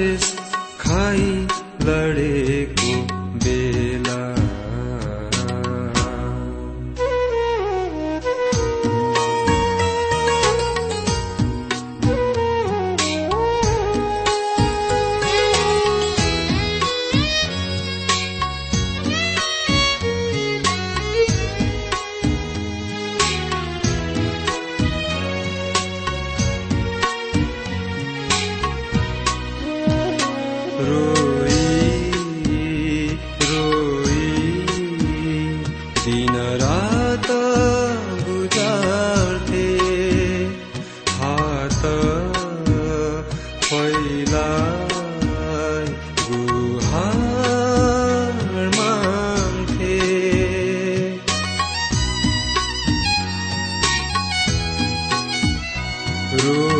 is Roo.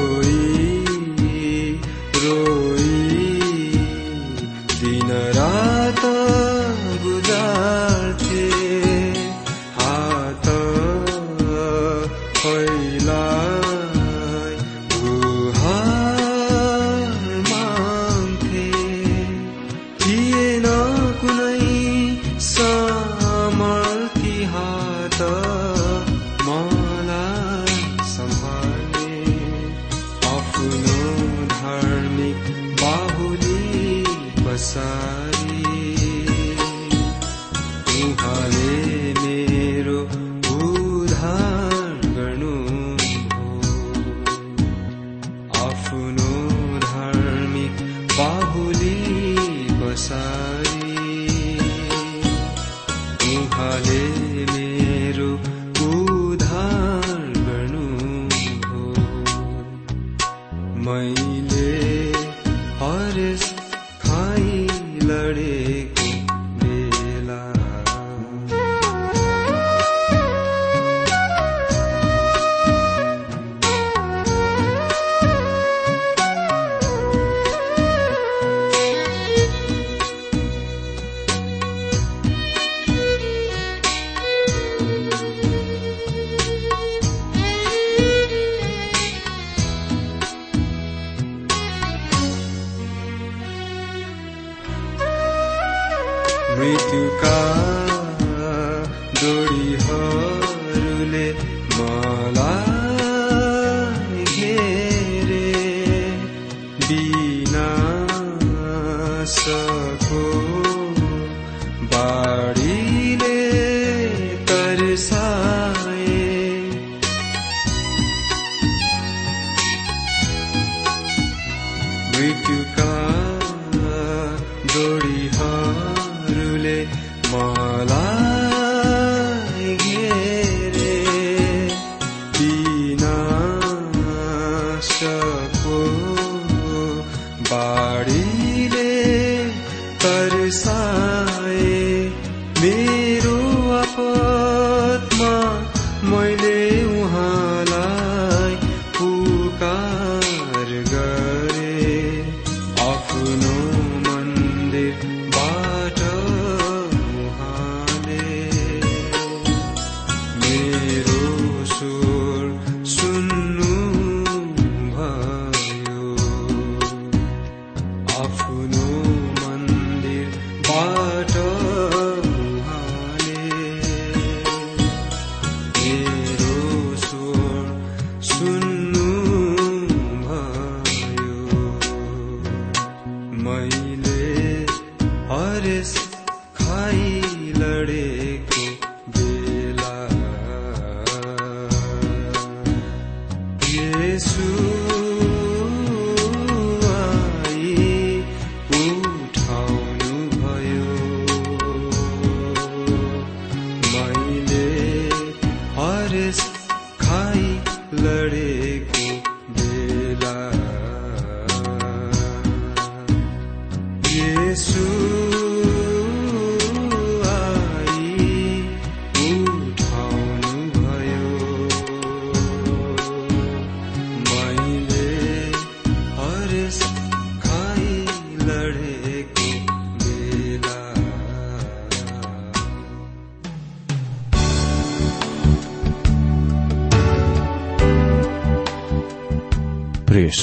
मलाई घेरे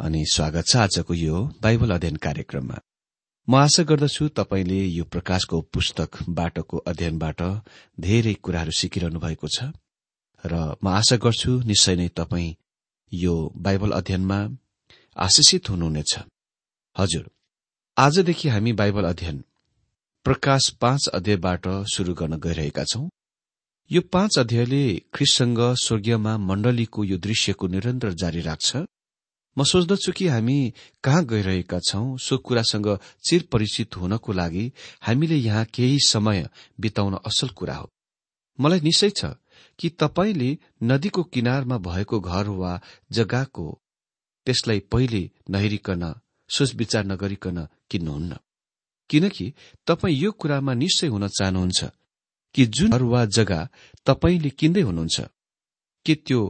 अनि स्वागत छ आजको यो बाइबल अध्ययन कार्यक्रममा। म आशा गर्दछु तपाईँले यो प्रकाशको पुस्तक बाटोको अध्ययनबाट धेरै कुराहरू सिकिरहनु भएको छ। र म आशा गर्छु निश्चय नै तपाईँ यो बाइबल अध्ययनमा आशिषित हुनुहुनेछ। हजुर आजदेखि हामी बाइबल अध्ययन प्रकाश पाँच अध्यायबाट शुरू गर्न गइरहेका छौं। यो पाँच अध्यायले ख्रिससँग स्वर्गीयमा मण्डलीको यो दृश्यको निरन्तर जारी राख्छ। म सोच्दछु कि हामी कहाँ गइरहेका छौं सो कुरासँग चिर परिचित हुनको लागि हामीले यहाँ केही समय बिताउन असल कुरा हो। मलाई निश्चय छ कि तपाईँले नदीको किनारमा भएको घर वा जग्गाको त्यसलाई पहिले नहेरिकन सोचविचार नगरिकन किन्नुहुन्न। किनकि तपाईँ यो कुरामा निश्चय हुन चाहनुहुन्छ कि जुन घर वा जग्गा तपाईँले किन्दै हुनुहुन्छ के त्यो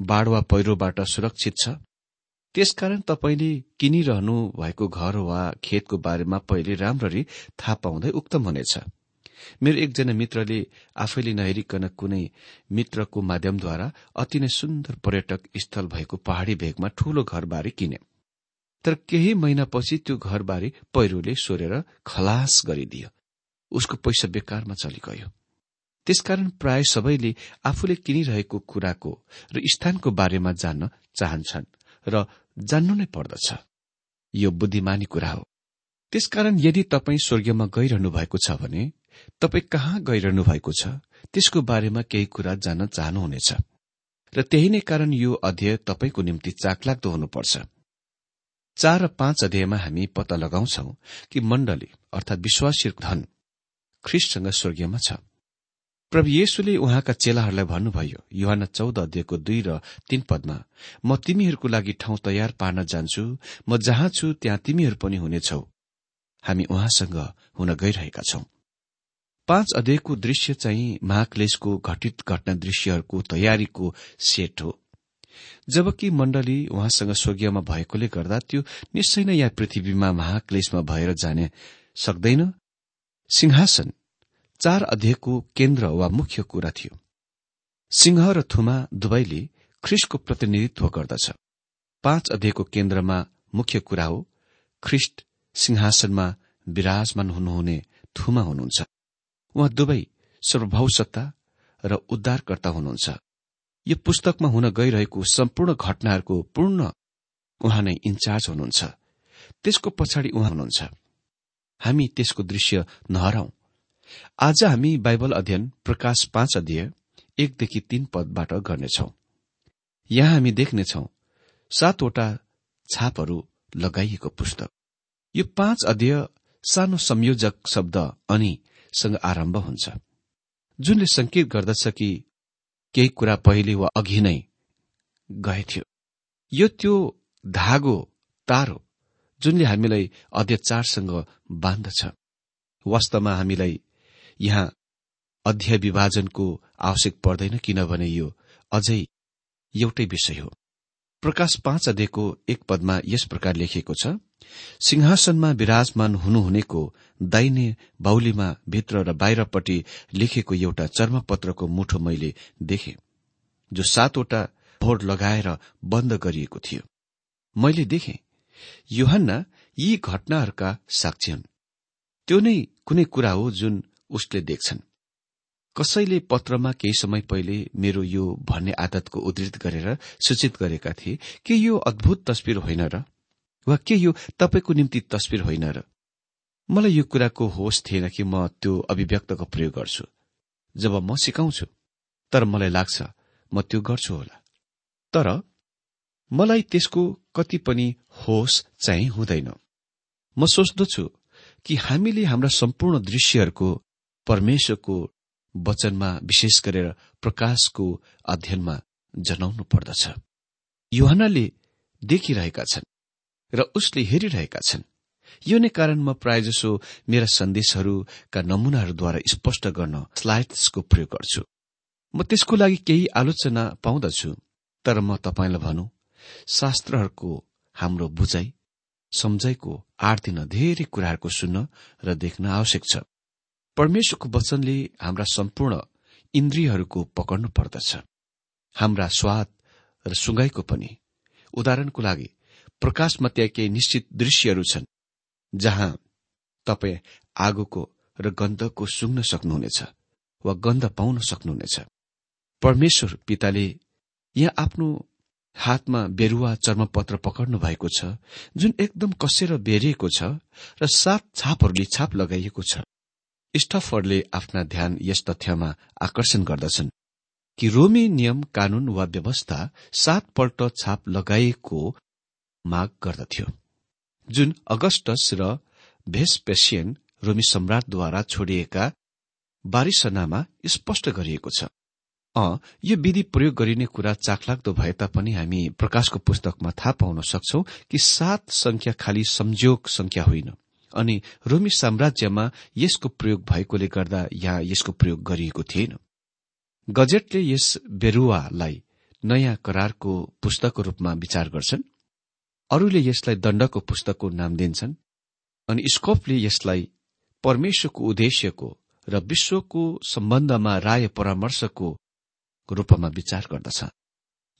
बाढ़ वा पहिरोबाट सुरक्षित छ? त्यसकारण तपाईँले किनिरहनु भएको घर वा खेतको बारेमा पहिले राम्ररी थाहा पाउँदै उक्तम हुनेछ मेरो एकजना मित्रले आफैले नहेरिकन कुनै मित्रको माध्यमद्वारा अति नै सुन्दर पर्यटक स्थल भएको पहाड़ी भेगमा ठूलो घरबारी किने। तर केही महिनापछि त्यो घरबारी पहिरोले सोरेर खलास गरिदियो। उसको पैसा बेकारमा चलिगयो। त्यसकारण प्राय सबैले आफूले किनिरहेको कुराको र स्थानको बारेमा जान्न चाहन्छन् र जान्नु नै पर्दछ। यो बुद्धिमानी कुरा हो। त्यसकारण यदि तपाईँ स्वर्गीयमा गइरहनु भएको छ भने तपाईँ कहाँ गइरहनु भएको छ त्यसको बारेमा केही कुरा जान्न चाहनुहुनेछ। र त्यही नै कारण यो अध्यय तपाईँको निम्ति चाकलाग्दो हुनुपर्छ। चार र पाँच अध्यायमा हामी पत्ता लगाउँछौ कि मण्डली अर्थात विश्वासी धन ख्रिस्टसँग स्वर्गीयमा छ। प्रभु येशुले उहाँका चेलाहरूलाई भन्नुभयो युहान चौध अध्ययको दुई र तीन पदमा म तिमीहरूको लागि ठाउँ तयार पार्न जान्छु म जहाँ छु त्यहाँ तिमीहरू पनि हुनेछौ। हामी उहाँसँग हुन गइरहेका छौं। पाँच अध्ययको दृश्य चाहिँ महाक्लेशको घटित घटना दृश्यहरूको तयारीको सेट हो। जबकि मण्डली उहाँसँग स्वर्गीयमा भएकोले गर्दा त्यो निश्चय नै यहाँ पृथ्वीमा महाक्लेशमा भएर जाने सक्दैन। सिंहासन चार अध्ययको केन्द्र वा मुख्य कुरा थियो। सिंह र थुमा दुवैले ख्रिस्टको प्रतिनिधित्व गर्दछ। पाँच अध्ययको केन्द्रमा मुख्य कुरा हो ख्रिस्ट सिंहासनमा विराजमान हुनुहुने थुमा हुनुहुन्छ। उहाँ दुवै सर्वभाव सत्ता र उद्धारकर्ता हुनुहुन्छ। यो पुस्तकमा हुन गइरहेको सम्पूर्ण घटनाहरूको पूर्ण उहाँ नै इन्चार्ज हुनुहुन्छ। त्यसको पछाडि उहाँ हुनुहुन्छ। हामी त्यसको दृश्य नहराउँ। आज हामी बाइबल अध्ययन प्रकाश पाँच अध्यय एकदेखि तीन पदबाट गर्नेछौ। यहाँ हामी देख्नेछौ सातवटा छापहरू लगाइएको पुस्तक। यो पाँच अध्यय सानो संयोजक शब्द अनिसँग आरम्भ हुन्छ। जुनले संकेत गर्दछ कि केही कुरा पहिले वा अघि नै गएथ्यो यो त्यो धागो तार जुनले हामीलाई अध्यचारसँग बाँध्दछ। वास्तवमा हामीलाई यहाँ अध्याय विभाजनको आवश्यक पर्दैन किनभने यो अझै एउटै विषय हो। प्रकाश पाँच अध्ययको एक पदमा यस प्रकार लेखिएको छ सिंहासनमा विराजमान हुनुहुनेको दाइने बाहुलीमा भित्र र बाहिरपट्टि लेखेको एउटा चर्मपत्रको मुठो मैले देखे जो सातवटा भोर लगाएर बन्द गरिएको थियो। मैले देखे योहन्ना यी घटनाहरूका साक्षी हुन्। त्यो नै कुनै कुरा हो जुन उसले देख्छन् कसैले पत्रमा केही समय पहिले मेरो यो भन्ने आदतको उद्धृत गरेर सूचित गरेका थिए के यो अद्भुत तस्विर होइन र? वा के यो तपाईँको निम्ति तस्विर होइन र? मलाई यो कुराको होस थिएन कि म त्यो अभिव्यक्तको प्रयोग गर्छु। जब म सिकाउँछु तर मलाई लाग्छ म त्यो गर्छु होला। तर मलाई त्यसको कति पनि होस चाहिँ हुँदैन। म सोच्दछु कि हामीले हाम्रा सम्पूर्ण दृश्यहरूको परमेश्वरको वचनमा विशेष गरेर प्रकाशको अध्ययनमा जनाउनु पर्दछ। युहनाले देखिरहेका छन् र उसले हेरिरहेका छन्। यो नै कारण म प्रायजसो मेरा सन्देशहरूका नमूनाहरूद्वारा स्पष्ट गर्न स्लाइड्सको प्रयोग गर्छु। म त्यसको लागि केही आलोचना पाउँदछु तर म तपाईँलाई भनौँ शास्त्रहरूको हाम्रो बुझाइ सम्झाइको आठ दिन धेरै कुराहरूको सुन्न र देख्न आवश्यक छ। परमेश्वरको वचनले हाम्रा सम्पूर्ण इन्द्रियहरूको पकड्नु पर्दछ। हाम्रा स्वाद र सुँगाइको पनि। उदाहरणको लागि प्रकाशमा त्यहाँ केही निश्चित दृश्यहरू छन् जहाँ तपाईँ आगोको र गन्धको सुङ्न सक्नुहुनेछ वा गन्ध पाउन सक्नुहुनेछ। परमेश्वर पिताले यहाँ आफ्नो हातमा बेरुवा चर्मपत्र पकड्नु भएको छ जुन एकदम कसेर बेरिएको छ र सात छापहरूले छाप लगाइएको छ। स्टफरले आफ्ना ध्यान यस तथ्यमा आकर्षण गर्दछन् कि रोमी नियम कानून वा व्यवस्था सातपल्ट छाप लगाइएको माग गर्दथ्यो। जुन अगस्टस र भेसपेसियन रोमी सम्राटद्वारा छोडिएका बारिसनामा स्पष्ट गरिएको छ। अ यो विधि प्रयोग गरिने कुरा चाखलाग्दो भए तापनि हामी प्रकाशको पुस्तकमा थाहा पाउन सक्छौ कि सात संख्या खालि संजोग संख्या होइन। अनि रोमी साम्राज्यमा यसको प्रयोग भएकोले गर्दा यहाँ यसको प्रयोग गरिएको थिएन। गजेटले यस बेरुवालाई नयाँ करारको पुस्तकको रूपमा विचार गर्छन्। अरूले यसलाई दण्डको पुस्तकको नाम दिन्छन् अनि स्कोपले यसलाई परमेश्वरको उद्देश्यको र विश्वको सम्बन्धमा राय परामर्शको रूपमा विचार गर्दछ।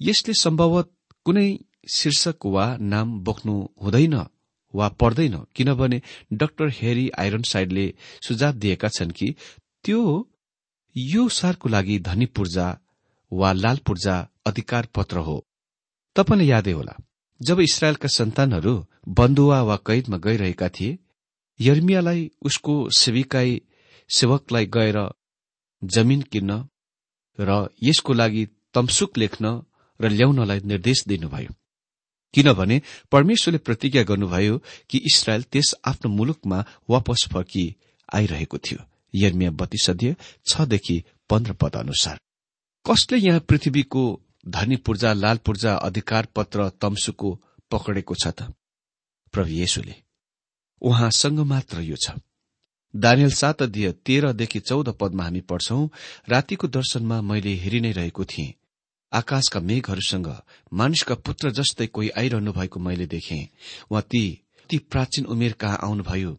यसले सम्भवत कुनै शीर्षक वा नाम बोक्नु हुँदैन। वा पर्दैन। किनभने डाक्टर हेरी आइरन साइडले सुझाव दिएका छन् कि त्यो यो सारको लागि धनी पूर्जा वा लाल पूर्जा अधिकार पत्र हो। तपाईँले यादै होला। जब इसरायलका सन्तानहरू बन्धुवा वा कैदमा गइरहेका थिए यर्मियालाई उसको सेविकाई सेवकलाई गएर जमिन किन्न र यसको लागि तम्सुक लेख्न र ल्याउनलाई निर्देश दिनुभयो। किनभने परमेश्वरले प्रतिज्ञा गर्नुभयो कि इसरायल त्यस आफ्नो मुलुकमा वापस फर्की आइरहेको थियो। यर्मिया बत्तीस अध्यय छदेखि पन्ध्र पद अनुसार। कसले यहाँ पृथ्वीको धनी पूर्जा लाल पूर्जा अधिकार पत्र तम्सुको पकडेको छ त? प्रभु येशुले उहाँसँग मात्र यो छ। दानियल सात अध्यय तेह्रदेखि चौध पदमा हामी पढ्छौं रातिको दर्शनमा मैले हेरि नै रहेको थिएँ। आकाशका मेघहरूसँग मानिसका पुत्र जस्तै कोही आइरहनु भएको मैले देखे। उहाँ ती ती प्राचीन उमेर कहाँ आउनुभयो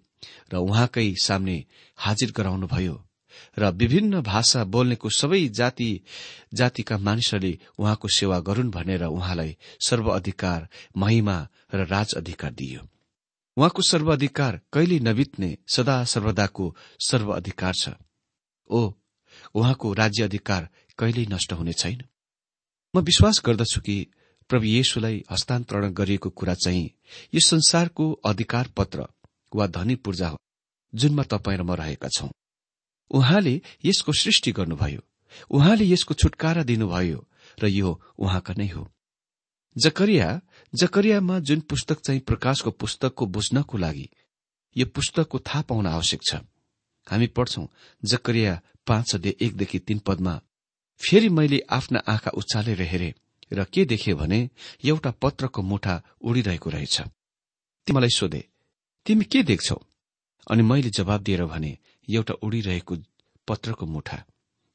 र उहाँकै सामने हाजिर गराउनुभयो र विभिन्न भाषा बोल्नेको सबै जाति जातिका मानिसहरूले उहाँको सेवा गरून् भनेर उहाँलाई सर्वअधिकार महिमा र राज अधिकार दिइयो उहाँको सर्वाधिकार कहिले नबित्ने सदा सर्वदाको सर्वअधिकार छ। ओ उहाँको राज्य अधिकार कहिल्यै नष्ट हुने छैन? म विश्वास गर्दछु कि प्रभु येशुलाई हस्तान्तरण गरिएको कुरा चाहिँ यो संसारको अधिकार पत्र वा धनी पूर्जा हो जुनमा तपाईँ र म रहेका छौं। उहाँले यसको सृष्टि गर्नुभयो। उहाँले यसको छुटकारा दिनुभयो र यो उहाँका नै हो। जकरिया जकरियामा जुन पुस्तक चाहिँ प्रकाशको पुस्तकको बुझ्नको लागि यो पुस्तकको थाहा पाउन आवश्यक छ। हामी पढ्छौं जकरिया पाँच अध्यय एकदेखि तीन पदमा फेरि मैले आफ्ना आँखा उचालेर हेरे र के देखे भने एउटा पत्रको मुठा उडिरहेको रहेछ। ती मलाई सोधे तिमी के देख्छौ? अनि मैले जवाब दिएर भने एउटा उडिरहेको पत्रको मुठा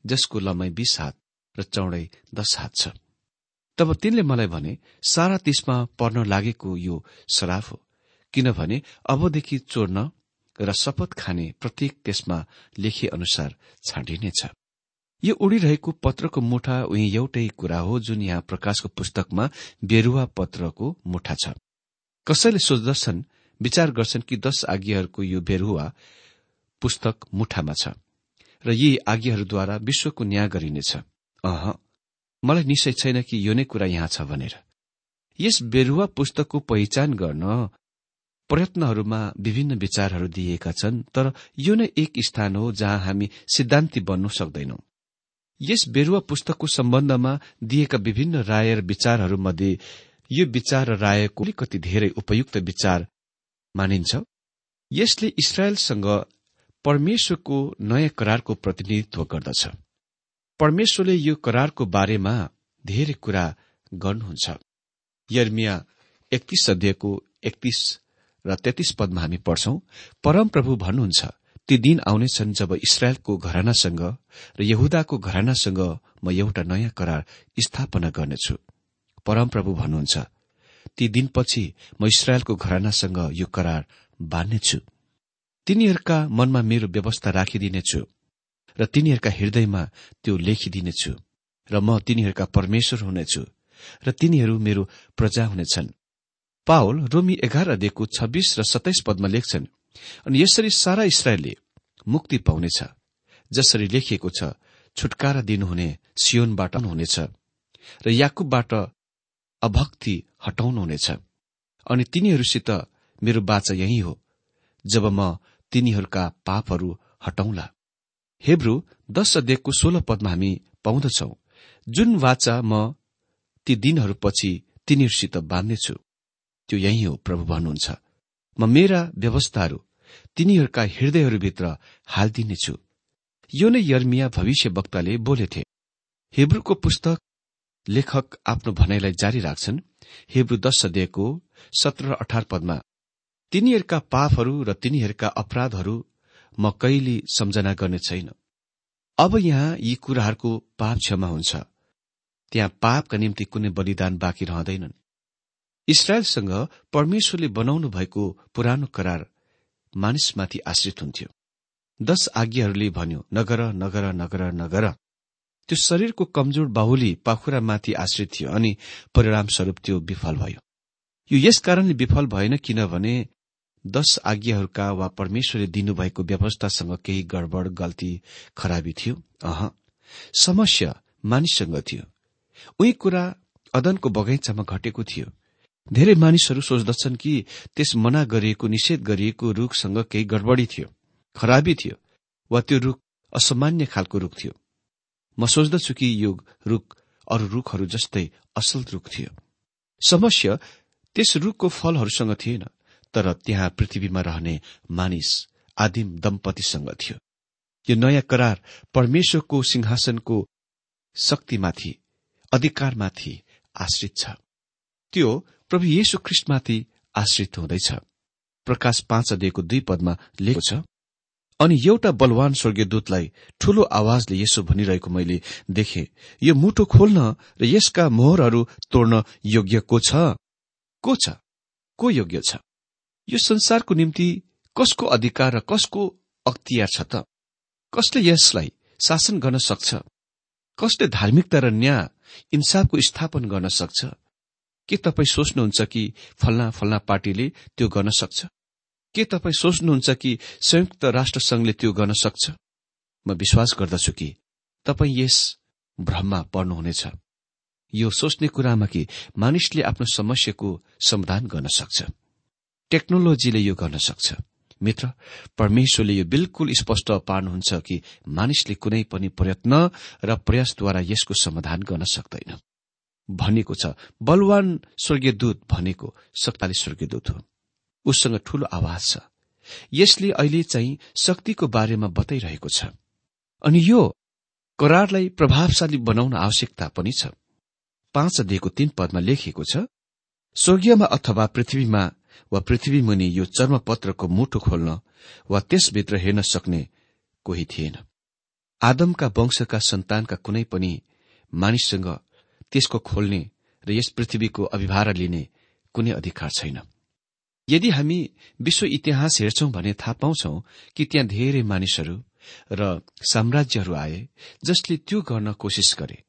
जसको लम्बाइ बीस हात र चौडाइ दस हात छ। तब तिनले मलाई भने सारा त्यसमा पर्न लागेको यो शराब हो किनभने अबदेखि चोर्न र शपथ खाने प्रत्येक त्यसमा लेखे अनुसार छाडिनेछ यो उडिरहेको पत्रको मुठा उही एउटै कुरा हो जुन यहाँ प्रकाशको पुस्तकमा बेरुवा पत्रको मुठा छ। कसैले सोच्दछन् विचार गर्छन् कि दश आज्ञाहरूको यो बेरुवा पुस्तक मुठामा छ र यी आज्ञाहरूद्वारा विश्वको न्याय गरिनेछ। अह मलाई निश्चय छैन कि यो नै कुरा यहाँ छ भनेर। यस बेरुवा पुस्तकको पहिचान गर्न प्रयत्नहरूमा विभिन्न विचारहरू दिइएका छन् तर यो नै एक स्थान हो जहाँ हामी सिद्धान्ति बन्नु सक्दैनौं। यस बेरुवा पुस्तकको सम्बन्धमा दिएका विभिन्न राय र विचारहरूमध्ये यो विचार र रायको अलिकति धेरै उपयुक्त विचार मानिन्छ। यसले इसरायलसँग परमेश्वरको नयाँ करारको प्रतिनिधित्व गर्दछ। परमेश्वरले यो करारको बारेमा धेरै कुरा गर्नुहुन्छ। यर्मिया एकतीस अध्ययको एकतीस र तेत्तीस पदमा हामी पढ्छौं परमप्रभु भन्नुहुन्छ ती दिन आउनेछन् जब इसरायलको घरानासँग र यहुदाको घरानासँग म एउटा नयाँ करार स्थापना गर्नेछु। परमप्रभु भन्नुहुन्छ ती दिनपछि म इसरायलको घरानासँग यो करार बाँध्नेछु। तिनीहरूका मनमा मेरो व्यवस्था राखिदिनेछु र तिनीहरूका हृदयमा त्यो लेखिदिनेछु र म तिनीहरूका परमेश्वर हुनेछु र तिनीहरू मेरो प्रजा हुनेछन्। पावल रोमी एघार अध्ययको छब्बीस र सत्ताइस पदमा लेख्छन् अनि यसरी सारा इसरायलले मुक्ति पाउनेछ जसरी लेखिएको छ छुटकारा दिनुहुने सियोनबाट हुनेछ र याकुबबाट अभक्ति हटाउनुहुनेछ। अनि तिनीहरूसित मेरो बाचा यही हो जब म तिनीहरूका पापहरू हटाउला। हेब्रू दश अध्ययको सोह्र पदमा हामी पाउँदछौ जुन वाचा म ती दिनहरूपछि तिनीहरूसित बाँध्नेछु त्यो यही हो प्रभु भन्नुहुन्छ। म मेरा व्यवस्थाहरू तिनीहरूका हृदयहरूभित्र हालिदिनेछु यो नै यर्मिया भविष्य वक्ताले बोलेथे। हेब्रूको पुस्तक लेखक आफ्नो भनाइलाई जारी राख्छन् हेब्रू दश अध्ययको सत्र अठार पदमा तिनीहरूका पापहरू र तिनीहरूका अपराधहरू म कहिले सम्झना गर्ने छैन। अब यहाँ यी कुराहरूको पाप क्षमा हुन्छ। त्यहाँ पापका निम्ति कुनै बलिदान बाँकी रहँदैनन्। इसरायलसँग परमेश्वरले बनाउनु भएको पुरानो करार मानिसमाथि आश्रित हुन्थ्यो। दश आज्ञाहरूले भन्यो नगर नगर नगर नगर। त्यो शरीरको कमजोर बाहुली पाखुरामाथि आश्रित थियो अनि परिणामस्वरूप त्यो विफल भयो। यो यस कारणले विफल भएन किनभने दश आज्ञाहरूका वा परमेश्वरले दिनुभएको व्यवस्थासँग केही गडबड गल्ती खराबी थियो। अह समस्या मानिससँग थियो। उही कुरा अदनको बगैँचामा घटेको थियो। धेरै मानिसहरू सोच्दछन् कि त्यस मना गरिएको निषेध गरिएको रूखसँग केही गडबडी थियो खराबी थियो वा त्यो रूख असामान्य खालको रूख थियो। म सोच्दछु कि यो रूख अरू रूखहरू जस्तै असल रूख थियो। समस्या त्यस रूखको फलहरूसँग थिएन तर त्यहाँ पृथ्वीमा रहने मानिस आदिम दम्पतिसँग थियो। यो नयाँ करार परमेश्वरको सिंहासनको शक्तिमाथि अधिकारमाथि आश्रित छ। त्यो प्रभु येशु ख्रिष्टमाथि आश्रित हुँदैछ। प्रकाश पाँच अध्ययको दुई पदमा लेखो छ अनि एउटा बलवान स्वर्गीय दूतलाई ठूलो आवाजले यसो भनिरहेको मैले देखे। यो मुटो खोल्न र यसका मोहरहरू तोड्न योग्य को छ? को छ? को योग्य छ? यो संसारको निम्ति कसको अधिकार र कसको अख्तियार छ त? कसले यसलाई शासन गर्न सक्छ? कसले धार्मिकता र न्याय इन्साफको स्थापन गर्न सक्छ? के तपाईँ सोच्नुहुन्छ कि फल्ना फल्ना पार्टीले त्यो गर्न सक्छ? के तपाईँ सोच्नुहुन्छ कि संयुक्त राष्ट्र संघले त्यो गर्न सक्छ? म विश्वास गर्दछु कि तपाईँ यस भ्रममा पर्नुहुनेछ। यो सोच्ने कुरामा कि मानिसले आफ्नो समस्याको समाधान गर्न सक्छ। टेक्नोलोजीले यो गर्न सक्छ। मित्र परमेश्वरले यो बिल्कुल स्पष्ट पार्नुहुन्छ कि मानिसले कुनै पनि प्रयत्न र प्रयासद्वारा यसको समाधान गर्न सक्दैन। भनेको छ। बलवान स्वर्गीय दूत भनेको शक्तिशाली स्वर्गीय दूत हो। उससँग ठूलो आवाज छ। यसले अहिले चाहिँ शक्तिको बारेमा बताइरहेको छ। अनि यो करारलाई प्रभावशाली बनाउन आवश्यकता पनि छ। पाँच अध्ययको तीन पदमा लेखिएको छ स्वर्गीयमा अथवा पृथ्वीमा वा पृथ्वी मुनि यो चर्मपत्रको मुटु खोल्न वा त्यसभित्र हेर्न सक्ने कोही थिएन। आदमका वंशका सन्तानका कुनै पनि मानिससँग त्यसको खोल्ने र यस पृथ्वीको अभिभार लिने कुनै अधिकार छैन। यदि हामी विश्व इतिहास हेर्छौं भने थाहा पाउँछौ कि त्यहाँ धेरै मानिसहरू र साम्राज्यहरू आए जसले त्यो गर्न कोसिस गरे।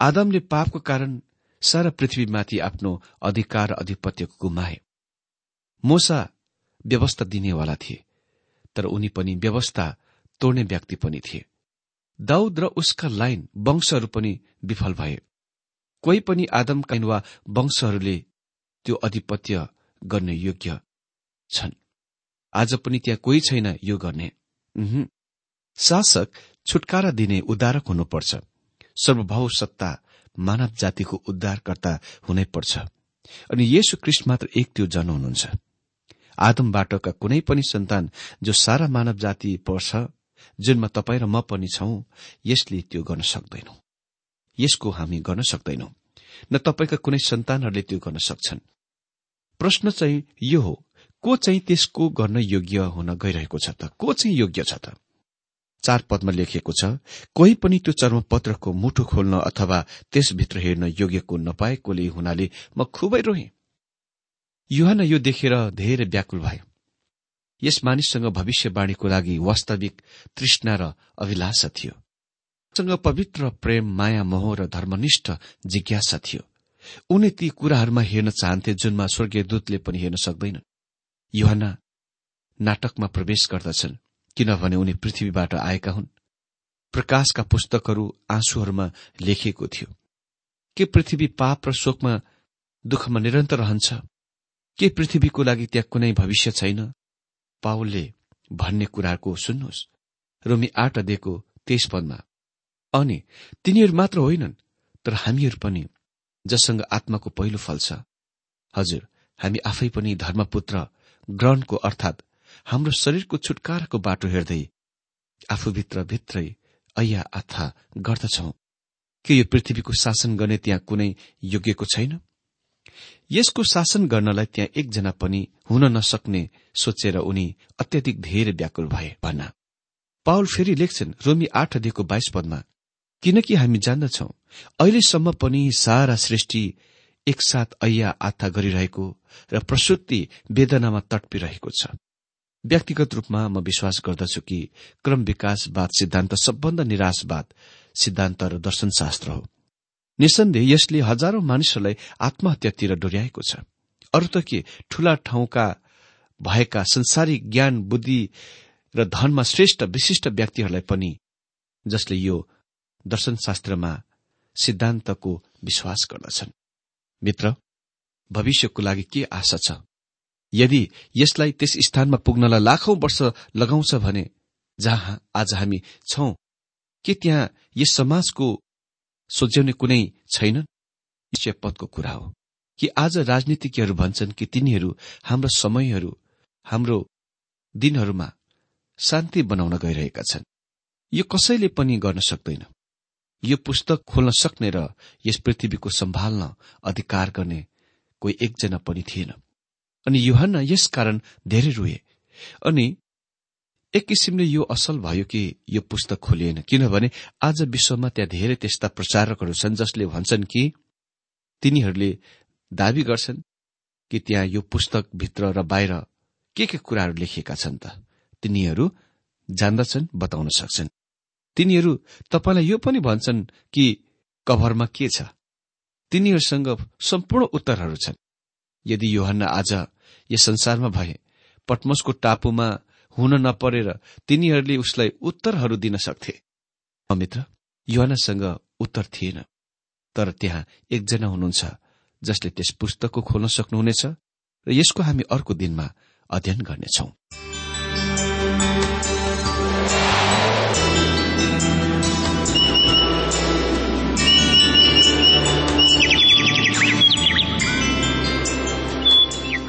आदमले पापको कारण सारा पृथ्वीमाथि आफ्नो अधिकार र अधिपत्यको गुमाए। मोसा व्यवस्था दिनेवाला थिए तर उनी पनि व्यवस्था तोड्ने व्यक्ति पनि थिए। दाउद र उसका लाइन वंशहरू पनि विफल भए। कोही पनि आदमका वा वंशहरूले त्यो अधिपत्य गर्ने योग्य छन्। आज पनि त्यहाँ कोही छैन यो गर्ने। शासक छुटकारा दिने उद्धारक हुनुपर्छ। सर्वभाव सत्ता मानव जातिको उद्धारकर्ता हुनै पर्छ। अनि येशु क्रिस्ट मात्र एक त्यो जन हुनुहुन्छ। आदमबाटका कुनै पनि सन्तान जो सारा मानव जाति पर्छ जुनमा तपाईँ र म पनि छौं यसले त्यो गर्न सक्दैनौ। यसको हामी गर्न सक्दैनौ न तपाईँका कुनै सन्तानहरूले त्यो गर्न सक्छन्। प्रश्न चाहिँ यो हो को चाहिँ त्यसको गर्न योग्य हुन गइरहेको छ त? को चाहिँ योग्य छ त? चार पदमा लेखिएको छ कोही पनि त्यो चर्मपत्रको मुठु खोल्न अथवा त्यसभित्र हेर्न योग्यको नपाएकोले हुनाले म खुबै रोहेँ युहान यो देखेर धेरै व्याकुल भयो यस मानिससँग भविष्यवाणीको लागि वास्तविक तृष्णा र अभिलाषा थियो। सँग पवित्र प्रेम माया मोह र धर्मनिष्ठ जिज्ञासा थियो। उनी ती कुराहरूमा हेर्न चाहन्थे जुनमा स्वर्गीय दूतले पनि हेर्न सक्दैनन् युहना नाटकमा प्रवेश गर्दछन् किनभने उनी पृथ्वीबाट आएका हुन्। प्रकाशका पुस्तकहरू आँसुहरूमा लेखिएको थियो। के पृथ्वी पाप र शोकमा दुःखमा निरन्तर रहन्छ? के पृथ्वीको लागि त्यहाँ कुनै भविष्य छैन? पावलले भन्ने कुराको सुन्नुहोस्। रोमी आठ अध्ययको तेइस पदमा अनि तिनीहरू मात्र होइनन् तर हामीहरू पनि जससँग आत्माको पहिलो फल छ। हजुर हामी आफै पनि धर्मपुत्र ग्रहणको अर्थात् हाम्रो शरीरको छुटकाराको बाटो हेर्दै आफूभित्र भित्रै ऐया आथा गर्दछौ। के यो पृथ्वीको शासन गर्ने त्यहाँ कुनै योग्यको छैन? यसको शासन गर्नलाई त्यहाँ एकजना पनि हुन नसक्ने सोचेर उनी अत्यधिक धेरै व्याकुल भए भन्न। पाउल फेरि लेख्छन् रोमी आठ अध्ययको बाइस पदमा किनकि हामी जान्दछौ। अहिलेसम्म पनि सारा सृष्टि एकसाथ ऐया आथा गरिरहेको र प्रसुति वेदनामा तडपिरहेको छ। व्यक्तिगत रूपमा म विश्वास गर्दछु कि क्रम विकासवाद सिद्धान्त सबभन्दा निराशवाद सिद्धान्त र दर्शनशास्त्र हो। निसन्देह यसले हजारौं मानिसहरूलाई आत्महत्यातिर डोर्याएको छ। अरू त के? ठूला ठाउँका भएका संसारिक ज्ञान बुद्धि र धनमा श्रेष्ठ विशिष्ट व्यक्तिहरूलाई पनि जसले यो दर्शनशास्त्रमा सिद्धान्तको विश्वास गर्दछन्। मित्र भविष्यको लागि के आशा छ? यदि यसलाई त्यस स्थानमा पुग्नलाई लाखौं वर्ष लगाउँछ भने जहाँ आज हामी छौं के त्यहाँ यस समाजको सोच्याउने कुनै छैन? पदको कुरा हो कि आज राजनीतिज्ञहरू भन्छन् कि तिनीहरू हाम्रो समयहरू हाम्रो दिनहरूमा शान्ति बनाउन गइरहेका छन्। यो कसैले पनि गर्न सक्दैन। यो पुस्तक खोल्न सक्ने र यस पृथ्वीको सम्हाल्न अधिकार गर्ने कोही एकजना पनि थिएन। अनि युहन्ना यसकारण धेरै रुए। अनि एक किसिमले यो असल भयो कि यो पुस्तक खोलिएन किनभने आज विश्वमा त्यहाँ धेरै त्यस्ता प्रचारकहरू छन् जसले भन्छन् कि तिनीहरूले दावी गर्छन् कि त्यहाँ यो पुस्तक भित्र र बाहिर के के कुराहरू लेखिएका छन् त। तिनीहरू जान्दछन् बताउन सक्छन्। तिनीहरू तपाईँलाई यो पनि भन्छन् कि कभरमा के छ? तिनीहरूसँग सम्पूर्ण उत्तरहरू छन्। यदि योहन्ना आज यस संसारमा भए पटमसको टापुमा हुन नपरेर तिनीहरूले उसलाई उत्तरहरू दिन सक्थे। मित्र युवानासँग उत्तर थिएन। तर त्यहाँ एकजना हुनुहुन्छ जसले त्यस पुस्तकको खोल्न सक्नुहुनेछ र यसको हामी अर्को दिनमा अध्ययन गर्नेछौं।